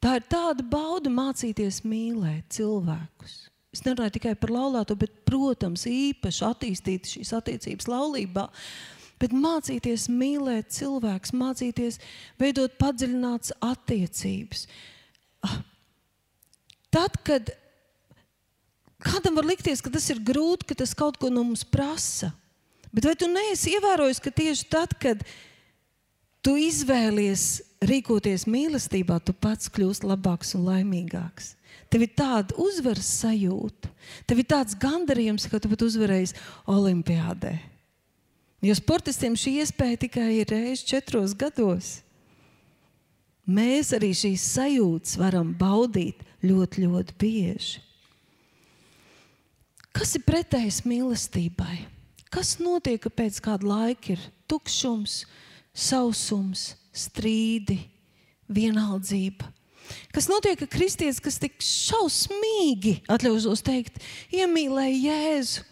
Tā ir tāda bauda mācīties mīlēt cilvēkus. Es nerunāju tikai par laulāto, bet, protams, īpaši attīstīt šīs attiecības laulībā. Uh, bet mācīties mīlēt cilvēkus, mācīties veidot padziļinātas attiecības. Ah, tad, kad kādam var likties, ka tas ir grūti, ka tas kaut ko no mums prasa, bet vai tu neesi ievērojis, ka tieši tad, kad tu izvēlies rīkoties mīlestībā, tu pats kļūsi labāks un laimīgāks? Tev ir tāda uzvaras sajūta, tev ir tāds gandarījums, ka tu pat uzvarēji Olimpijādē. Jo sportistiem šī iespēja tikai ir reizi četros gados. Mēs arī šīs sajūtas varam baudīt ļoti, ļoti bieži. Kas ir pretējs mīlestībai? Kas notiek, ka pēc kāda laika ir tukšums, sausums, strīdi, vienaldzība? Kas notiek, ka kristietis, kas tik šausmīgi, atļaušos teikt, iemīlēja Jēzu,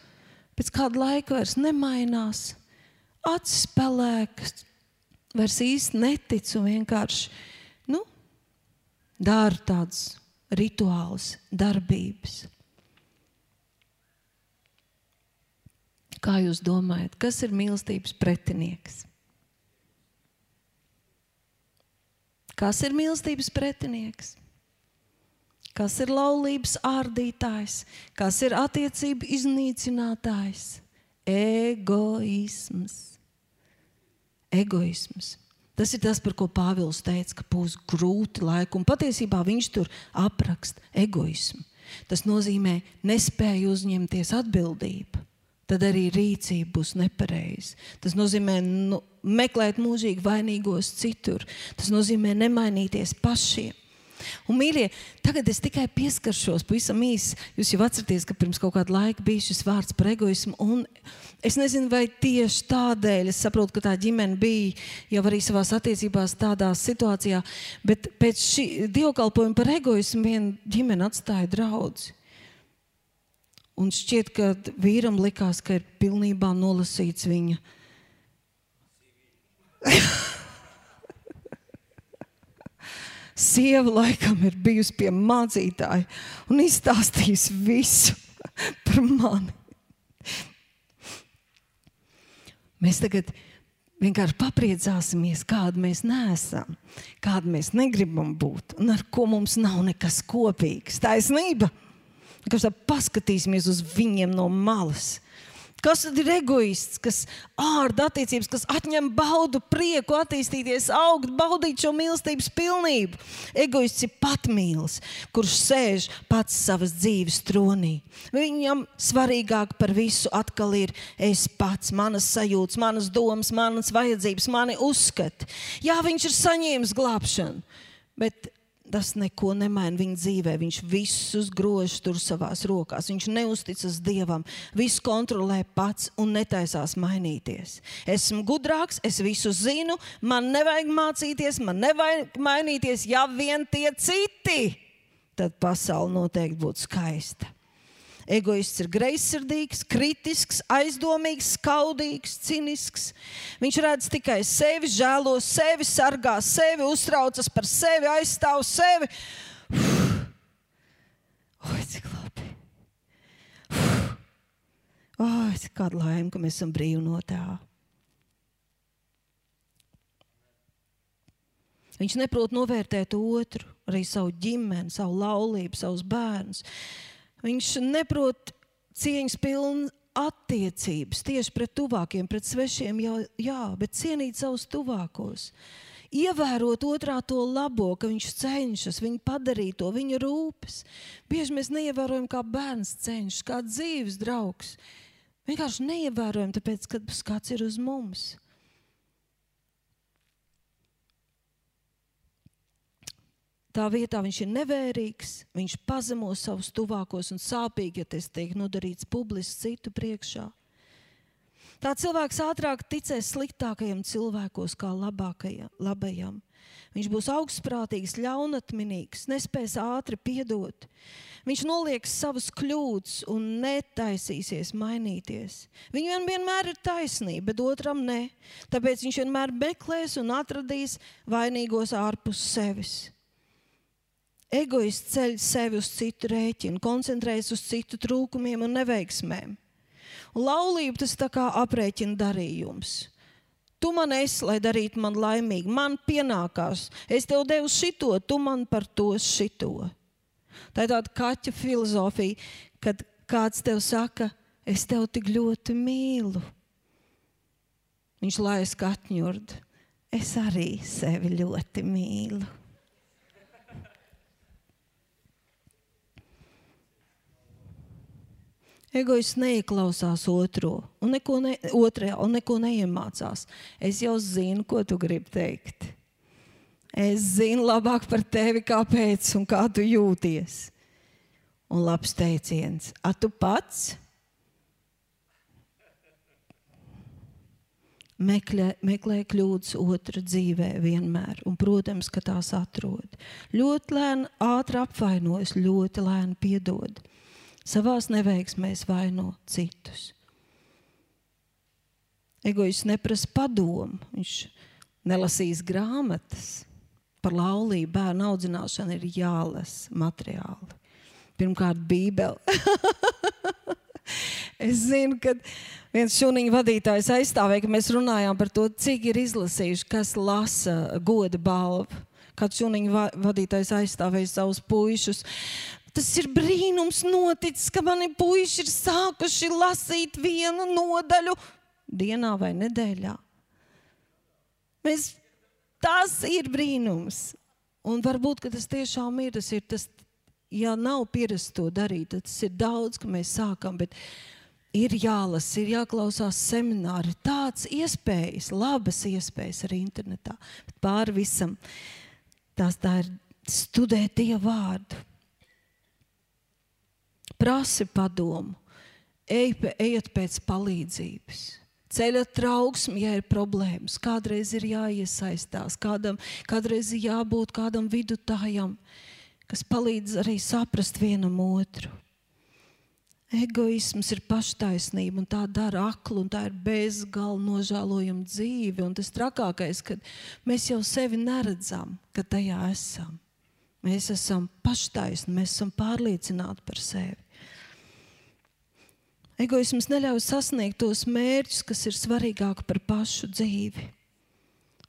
pēc kāda laika vairs nemainās, acis pelēkas, vairs īsti netic un vienkārši nu, dara tādas rituāls, darbības. Kā jūs domājat, kas ir mīlestības pretinieks? Kas ir mīlestības pretinieks? Kas ir laulības ārdītājs? Kas ir attiecību iznīcinātājs? Egoisms egoisms. Tas ir tas, par ko Pāvils teica, ka būs grūti laiki, un patiesībā viņš tur apraksta egoismu. Tas nozīmē nespēju uzņemties atbildību. Tad arī rīcība būs nepareiza. Tas nozīmē nu, meklēt mūžīgi vainīgos citur. Tas nozīmē nemainīties pašiem. Un, mīļie, tagad es tikai pieskaršos pavisam īsi. Jūs jau atceraties, ka pirms kaut kāda laika bija šis vārds par egoismu. Es nezinu, vai tieši tādēļ es saprotu, ka tā ģimene bija jau arī savā attiecībās tādā situācijā, bet pēc šī dievkalpojuma par egoismu viena ģimene atstāja draugu. Un šķiet, ka vīram likās, ka ir pilnībā nolasīts viņa. Sieva laikam ir bijusi pie mācītāja un izstāstījusi visu (laughs) par mani. Mēs tagad vienkārši papriecāsimies, kāda mēs neesam, kāda mēs negribam būt un ar ko mums nav nekas kopīgs. Taisnība! Vienkārši paskatīsimies uz viņiem no malas Kas ir egoists, kas ārda attiecības, kas atņem baudu, prieku, attīstīties, augt, baudīt šo mīlestības pilnību? Egoists ir patmīlis, kurš sēž pats savas dzīves tronī. Viņam svarīgāk par visu atkal ir es pats, manas sajūtas, manas domas, manas vajadzības, mani uzskati. Jā, viņš ir saņēmis glābšanu, bet tas neko nemaina viņa dzīvē. Viņš visus grožus tur savās rokās. Viņš neusticas Dievam, visu kontrolē pats un netaisās mainīties. Esmu gudrāks, es visu zinu, man nevajag mācīties, man nevajag mainīties, ja vien tie citi. Tad pasaule noteikti būtu skaista. Egoists ir greizsirdīgs, kritisks, aizdomīgs, skaudīgs, cinisks. Viņš redz tikai sevi, žēlo sevi, sargā sevi, uztraucas par sevi, aizstāv sevi. Oi, cik labi! Oi, cik kāda laime, ka mēs esam brīvi no tā. Viņš neprot novērtēt otru, arī savu ģimeni, savu laulību, savus bērnus. Viņš neprot cieņas pilnu attiecības tieši pret tuvākiem, pret svešiem, jau, jā, bet cienīt savus tuvākos. Ievērot otrā to labo, ka viņš cenšas, viņu padarīt to, viņa rūpes. Bieži mēs neievērojam, kā bērns cenšas, kā dzīves draugs. Vienkārši neievērojam, tāpēc, ka skats ir uz mums. Tā vietā viņš ir nevērīgs, viņš pazemo savus tuvākos un sāpīgi, ja tas tiek nodarīts publiski citu priekšā. Tā cilvēks ātrāk ticēs sliktākajam cilvēkos kā labākajam, labajam. Viņš būs augstprātīgs, ļaunatminīgs, nespēs ātri piedot. Viņš nolieks savas kļūdas un netaisīsies mainīties. Viņam vienmēr ir taisnība, bet otram nē. Tāpēc viņš vienmēr meklēs un atradīs vainīgos ārpus sevis. Egoists ceļ sevi uz citu rēķinu, koncentrējas uz citu trūkumiem un neveiksmēm. Un laulība tas tā kā aprēķina darījums. Tu man esi, lai darītu man laimīgu, man pienākās. Es tev devu šito, tu man par to šito. Tā ir tāda kaķa filozofija, kad kāds tev saka, es tev tik ļoti mīlu. Viņš laiž katņurdu. Es arī sevi ļoti mīlu. Egoists neieklausās otro, un neko, ne, otrajā, un neko neiemācās. Es jau zinu, ko tu gribi teikt. Es zinu labāk par tevi, kāpēc un kā tu jūties. Un labs teiciens, a tu pats? Meklē, meklē kļūdas otra dzīvē vienmēr, un, protams, ka tās atrod. Ļoti lēni, ātri apvainojas, ļoti lēni piedod savās neveiksmēs vaino citus. Egoists neprasa padomu, viņš nelasīs grāmatas. Par laulību, bērnu audzināšanu ir jālasa materiāli. Pirmkārt, Bībele. (laughs) es zinu, ka viens šūniņa vadītājs aizstāvēja, ka mēs runājām par to, cik ir izlasījuši, kas lasa goda balvu. Kāds šūniņa vadītājs aizstāvēja savus puišus. Tas ir brīnums noticis, ka mani puiši ir sākuši lasīt vienu nodaļu dienā vai nedēļā. Mēs, tas ir brīnums. Un varbūt tas tiešām ir. Tas ir tas, ja nav pierasts to darīt, tad tas ir daudz, ka mēs sākam. Bet ir jālasa, ir jāklausās semināri. Tāds iespējas, labas iespējas arī internetā. Bet pāri visam tās tā ir studēt Dievu vārdu prasi padomu, ej, ejiet pēc palīdzības. Ceļa trauksme, ja ir problēmas, kādreiz ir jāiesaistās, kādam, kādreiz ir jābūt kādam vidutājam, kas palīdz arī saprast vienam otru. Egoisms ir paštaisnība, un tā dara aklu, un tā ir bezgalīgi nožēlojama dzīve. Un tas trakākais, kad mēs jau sevi neredzam, ka tajā esam. Mēs esam paštaisni, mēs esam pārliecināti par sevi. Egoisms neļauj sasniegt tos mērķus, kas ir svarīgāki par pašu dzīvi.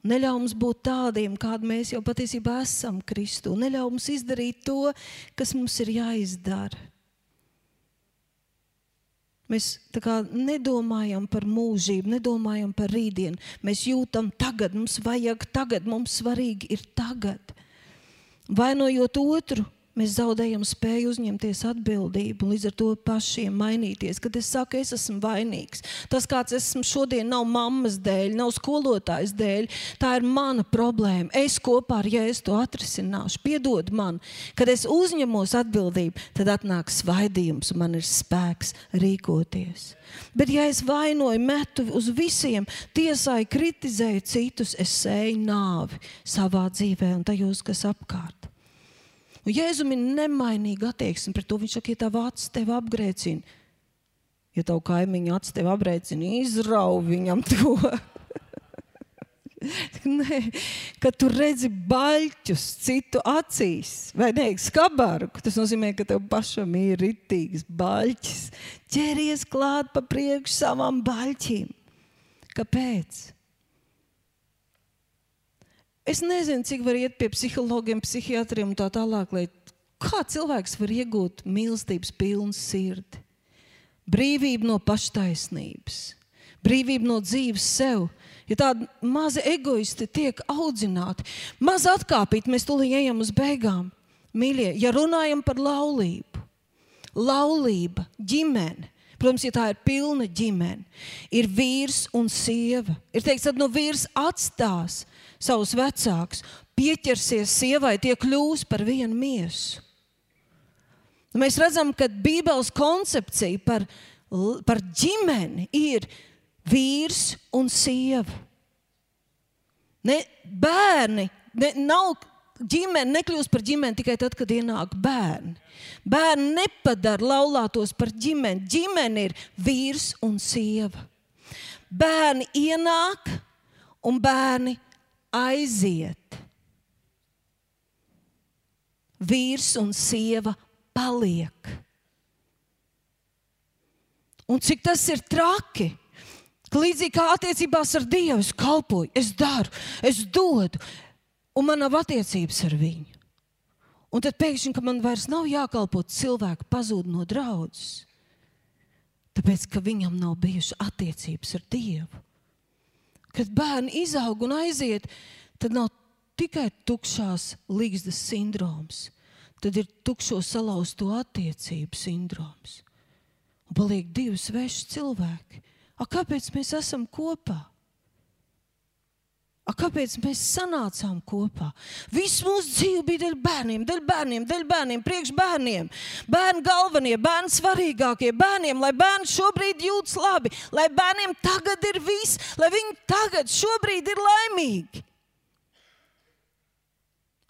Neļauj mums būt tādiem, kādi mēs jau patiesībā esam Kristu. Neļauj mums izdarīt to, kas mums ir jāizdara. Mēs nedomājam par mūžību, nedomājam par rītdienu. Mēs jūtam tagad, mums vajag tagad, mums svarīgi ir tagad. Vainojot otru, mēs zaudējam spēju uzņemties atbildību un līdz ar to pašiem mainīties. Kad es saku, es esmu vainīgs, tas, kāds esmu šodien, nav mammas dēļ, nav skolotājas dēļ. Tā ir mana problēma. Es kopā ar Jēzu to atrisināšu. Piedod man, kad es uzņemos atbildību, tad atnāk svaidījums un man ir spēks rīkoties. Bet, ja es vainoju, metu uz visiem, tiesāju, kritizēju citus, es sēju nāvi savā dzīvē un tajos, kas apkārt. Un Jēzum ir nemainīga attieksme pret to. Viņš saka, ja tavs acis tevi apgrēcina, ja tavu kaimiņu acis tevi apgrēcina, izrauj viņam to. (laughs) Nē, kad tu redzi baļķus citu acīs, vai ne, skabargu, tas nozīmē, ka tev pašam ir ritīgs baļķis. Ķeries klāt pa priekšu savām baļķīm. Kāpēc? Es nezinu, cik var iet pie psihologiem, psihiatriem un tā tālāk, lai kā cilvēks var iegūt mīlestības pilnu sirdi, brīvību no paštaisnības, brīvību no dzīves sev. Ja tādi mazi egoisti tiek audzināti, maz atkāpīt, mēs tūlīt ejam uz beigām. Mīļie, ja runājam par laulību, laulība, ģimene, Protams, ja tā ir pilna ģimene, ir vīrs un sieva. Ir teikts, ka no vīrs atstās savus vecākus, pieķersies sievai, tie kļūs par vienu miesu. Mēs redzam, ka Bībeles koncepcija par, par ģimeni ir vīrs un sieva. Ne, bērni ne, nav ģimene nekļūst par ģimeni tikai tad, kad ienāk bērni. Bērni nepadara laulātos par ģimeni. Ģimene ir vīrs un sieva. Bērni ienāk un bērni aiziet. Vīrs un sieva paliek. Un cik tas ir traki? Līdzīgi kā attiecībās ar Dievu, es kalpoju, es daru, es dodu, un man nav attiecības ar viņu. Un tad pēkšņi, ka man vairs nav jākalpo cilvēku, pazūd no draudzes. Tāpēc, ka viņam nav bijušas attiecības ar Dievu. Kad bērni izaug un aiziet, tad nav tikai tukšās līgzdas sindroms, tad ir tukšo salauzto attiecību sindroms. Un paliek divi sveši cilvēki. A, kāpēc mēs esam kopā? A, kāpēc mēs sanācām kopā? Visu mūsu dzīvi bija dēļ bērniem, dēļ bērniem, dēļ bērniem, priekš bērniem. Bērni galvenie, bērni svarīgākie, bērniem, lai bērni šobrīd jūtas labi, lai bērniem tagad ir viss, lai viņi tagad, šobrīd ir laimīgi.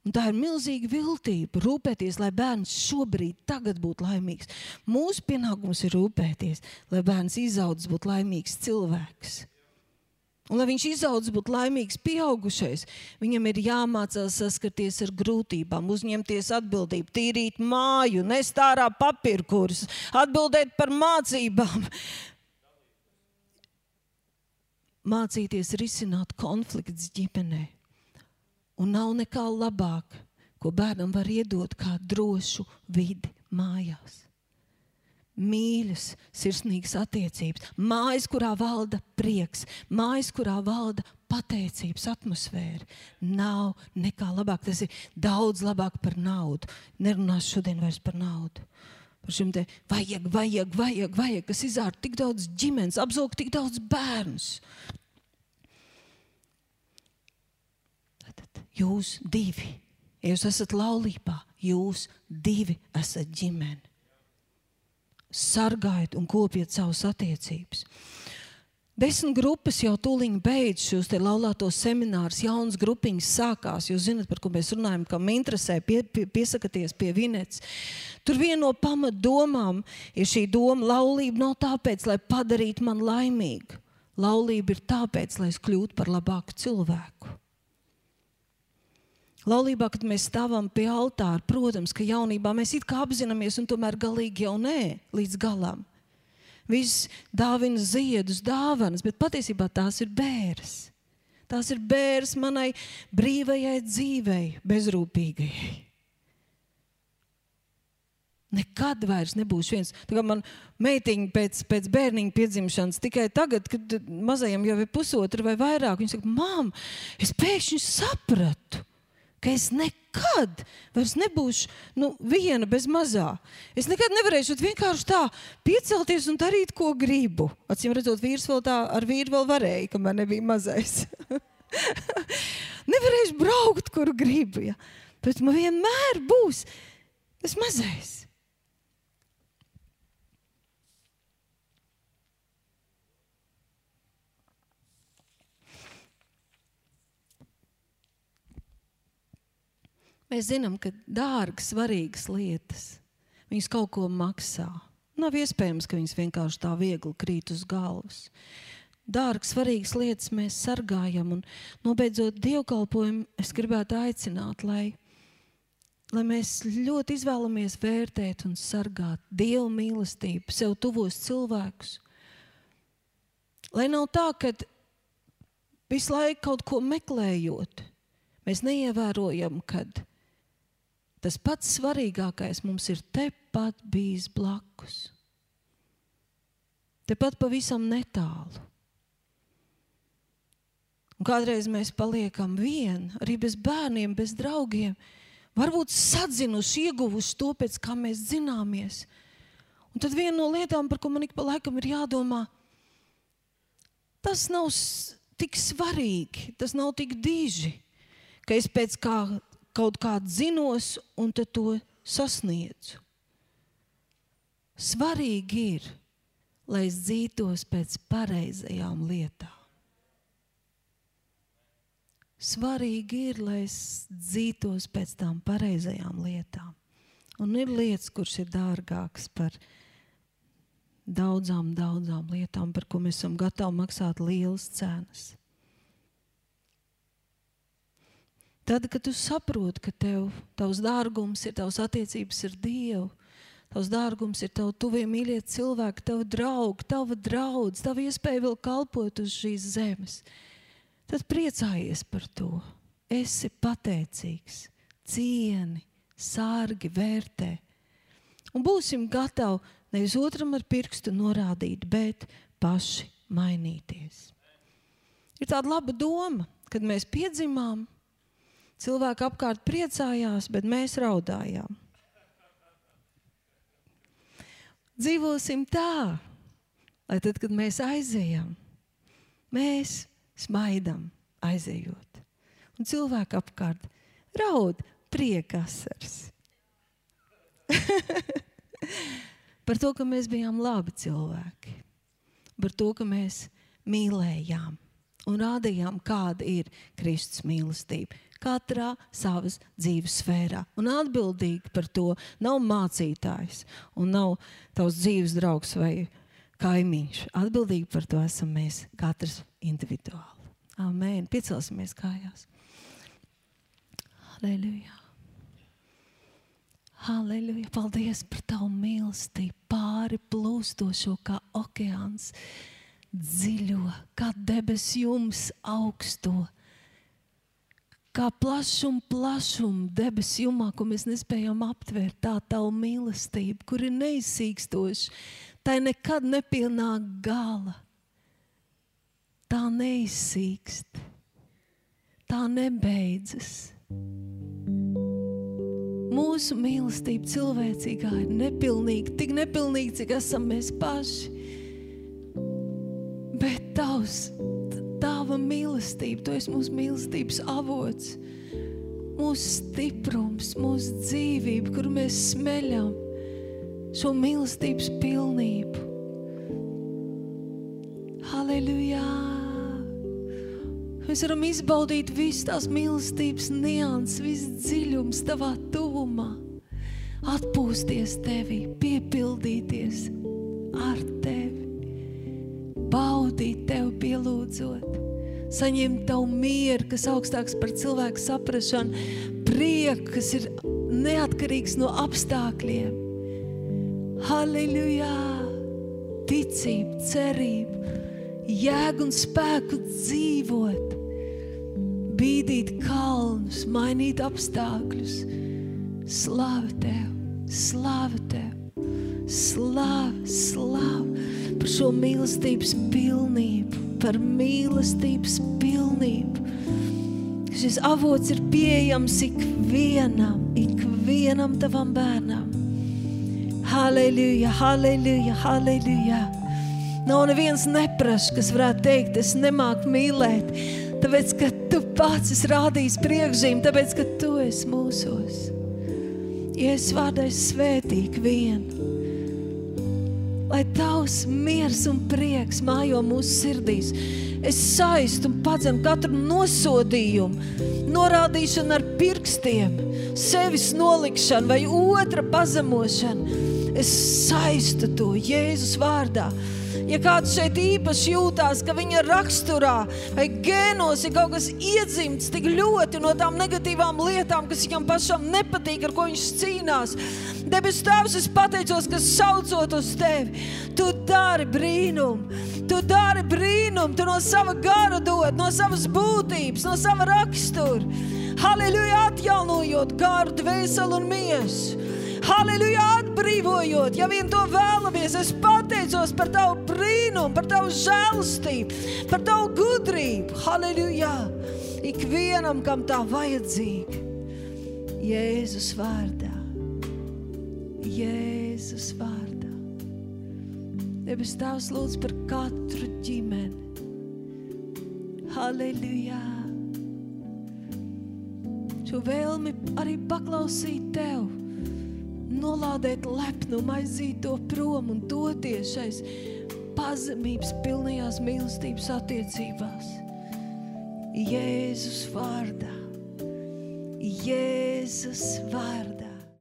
Un tā ir milzīga viltība rūpēties, lai bērns šobrīd, tagad būtu laimīgs. Mūsu pienākums ir rūpēties, lai bērns izaudzis būtu laimīgs cilvēks. Un, lai viņš izaugs, būtu laimīgs, pieaugušais, viņam ir jāmācās saskarties ar grūtībām, uzņemties atbildību, tīrīt māju, nest ārā papīrkurus, atbildēt par mācībām, mācīties risināt konflikts ģimenē. Un nav nekā labāk, ko bērnam var iedot, kā drošu vidi mājās mīļas, sirsnīgas attiecības, mājas, kurā valda prieks, mājas, kurā valda pateicības atmosfēra. Nav nekā labāk. Tas ir daudz labāk par naudu. Nerunāšu šodien vairs par naudu. Par šim te vajag, vajag, vajag, vajag kas izārta tik daudz ģimenes, apzog tik daudz bērnus. Tātad jūs divi, ja jūs esat laulībā, jūs divi esat ģimene sargājiet un kopiet savas attiecības. Desmit grupas jau tūlīt beidz šos laulātos seminārus, jaunas grupiņas sākās. Jūs zināt, par ko mēs runājam, kam interesē, pie, pie, piesakieties pie Vinets. Tur viena no pamatdomām ir šī doma, laulība nav tāpēc, lai padarītu mani laimīgu. Laulība ir tāpēc, lai es kļūtu par labāku cilvēku. Laulībā, kad mēs stāvam pie altāra, protams, ka jaunībā mēs it kā apzināmies, un tomēr galīgi jau nē, līdz galam. Viss dāvina ziedus, dāvanas, bet patiesībā tās ir bēres. Tās ir bēres manai brīvajai dzīvei, bezrūpīgajai. Nekad vairs nebūs viens. Kā man meitiņa pēc, pēc bērniņa piedzimšanas tikai tagad, kad mazajam jau ir pusotra vai vairāk, viņa saka, māma, es pēkšņi sapratu ka es nekad vairs nebūšu nu, viena bez mazā. Es nekad nevarēšu vienkārši tā piecelties un darīt, ko gribu. Acīm redzot, vīrs vēl tā ar vīru vēl varēja, kamēr nebija mazais. (laughs) nevarēšu braukt, kur gribu. Ja? Bet man vienmēr būs tas mazais. Mēs zinām, ka dārgas, svarīgas lietas, viņas kaut ko maksā. Nav iespējams, ka viņas vienkārši tā viegli krīt uz galvas. Dārgas, svarīgas lietas mēs sargājam, un nobeidzot dievkalpojumu, es gribētu aicināt, lai, lai mēs ļoti izvēlamies vērtēt un sargāt dievu mīlestību, sev tuvos cilvēkus. Lai nav tā, ka visu laiku kaut ko meklējot, mēs neievērojam, kad tas pats svarīgākais mums ir tepat bijis blakus. Tepat pavisam netālu. Un kādreiz mēs paliekam vieni, arī bez bērniem, bez draugiem. Varbūt sadzinuši, ieguvuši to, pēc kā mēs zināmies. Un tad viena no lietām, par ko man ik pa laikam ir jādomā, tas nav tik svarīgi, tas nav tik diži, ka es pēc kā kaut kādu zinos un to sasniedzu. Svarīgi ir, lai es dzītos pēc pareizajām lietām. Svarīgi ir, lai es dzītos pēc tām pareizajām lietām. Un ir lietas, kuras ir dārgākas par daudzām, daudzām lietām, par ko mēs esam gatavi maksāt lielas cenas. Tad, kad tu saproti, ka tev, tavs dārgums ir tavs attiecības ar Dievu, tavs dārgums ir tavi tuvie mīļie cilvēki, tavi draugi, tava draudz, tava iespēja vēl kalpot uz šīs zemes, tad priecājies par to. Esi pateicīgs, cieni, sārgi, vērtē. Un būsim gatavi nevis otram ar pirkstu norādīt, bet paši mainīties. Ir tāda laba doma, kad mēs piedzimām Cilvēki apkārt priecājās, bet mēs raudājām. Dzīvosim tā, lai tad, kad mēs aizejam, mēs smaidām, aizejot. Un cilvēki apkārt raud priekasars. (laughs) par to, ka mēs bijām labi cilvēki, par to, ka mēs mīlējām un rādījām, kāda ir Kristus mīlestība katrā savas dzīves sfērā. Un atbildīgi par to nav mācītājs un nav tavs dzīves draugs vai kaimiņš. Atbildīgi par to esam mēs katrs individuāli. Amen. Piecelsimies kājās. Halleluja. Halleluja. Paldies par tavu mīlestību, pāri plūstošo kā okeāns, dziļo, kā debesu jums augsto kā plašuma, plašuma debesu jumā, ko mēs nespējam aptvert. Tā tavu mīlestību, kur ir neizsīkstoša, tai nekad nepienāk gala. Tā neizsīkst, tā nebeidzas. Mūsu mīlestība cilvēcīgā ir nepilnīga, tik nepilnīga, cik esam mēs paši. Bet tavs tava mīlestība, tu esi mūsu mīlestības avots, mūsu stiprums, mūsu dzīvība, kur mēs smeļam šo mīlestības pilnību. Halleluja! Mēs varam izbaudīt visu tās mīlestības nianses, visu dziļumu tavā tuvumā, atpūsties tevī, piepildīties ar tevi, baudīt tevi, pielūdzot saņemt tavu mieru, kas augstāks par cilvēku saprašanu, prieku, kas ir neatkarīgs no apstākļiem. Halleluja! Ticība, cerība, jēga un spēku dzīvot, bīdīt kalnus, mainīt apstākļus. Slavu tev, slavu tev, slavu, slavu par šo mīlestības pilnību par mīlestības pilnību. šis avots ir pieejams ikvienam, ikvienam tavam bērnam. Halleluja, halleluja, halleluja. Nav neviens neprašs, kas varētu teikt, es nemāku mīlēt, tāpēc, ka tu pats esi rādījis priekšzīm, tāpēc, ka tu esi mūsos. Jēzus vārdā es svētīgu vienu. Lai tavs miers un prieks mājo mūsu sirdīs. Es saistu un padzenu katru nosodījumu, norādīšanu ar pirkstiem, sevis nolikšanu vai otra pazemošanu. Es saistu to Jēzus vārdā. Ja kāds šeit īpaši jūtās, ka viņa raksturā vai gēnos ir kaut kas iedzimts tik ļoti no tām negatīvām lietām, kas viņam pašam nepatīk, ar ko viņš cīnās, Debes Tēvs, es pateicos, ka saucot uz Tevi, Tu dari brīnumu. Tu dari brīnumu, tu no sava gara dod, no savas būtības, no sava rakstura. Halleluja, atjaunojot garu, dvēseli un miesu. Halleluja, atbrīvojot, ja vien to vēlamies. Es pateicos par tavu brīnumu, par tavu žēlastību, par tavu gudrību. Halleluja, ikvienam, kam tā vajadzīga, Jēzus vārdā. Jēzus vārdā. Debes Tēvs lūdz par katru ģimeni. Halleluja! Šo vēlmi arī paklausīt Tev nolādēt lepnumu, aiziet to prom un doties šais pazemības pilnajās mīlestības attiecībās. Jēzus vārdā, Jēzus vārdā.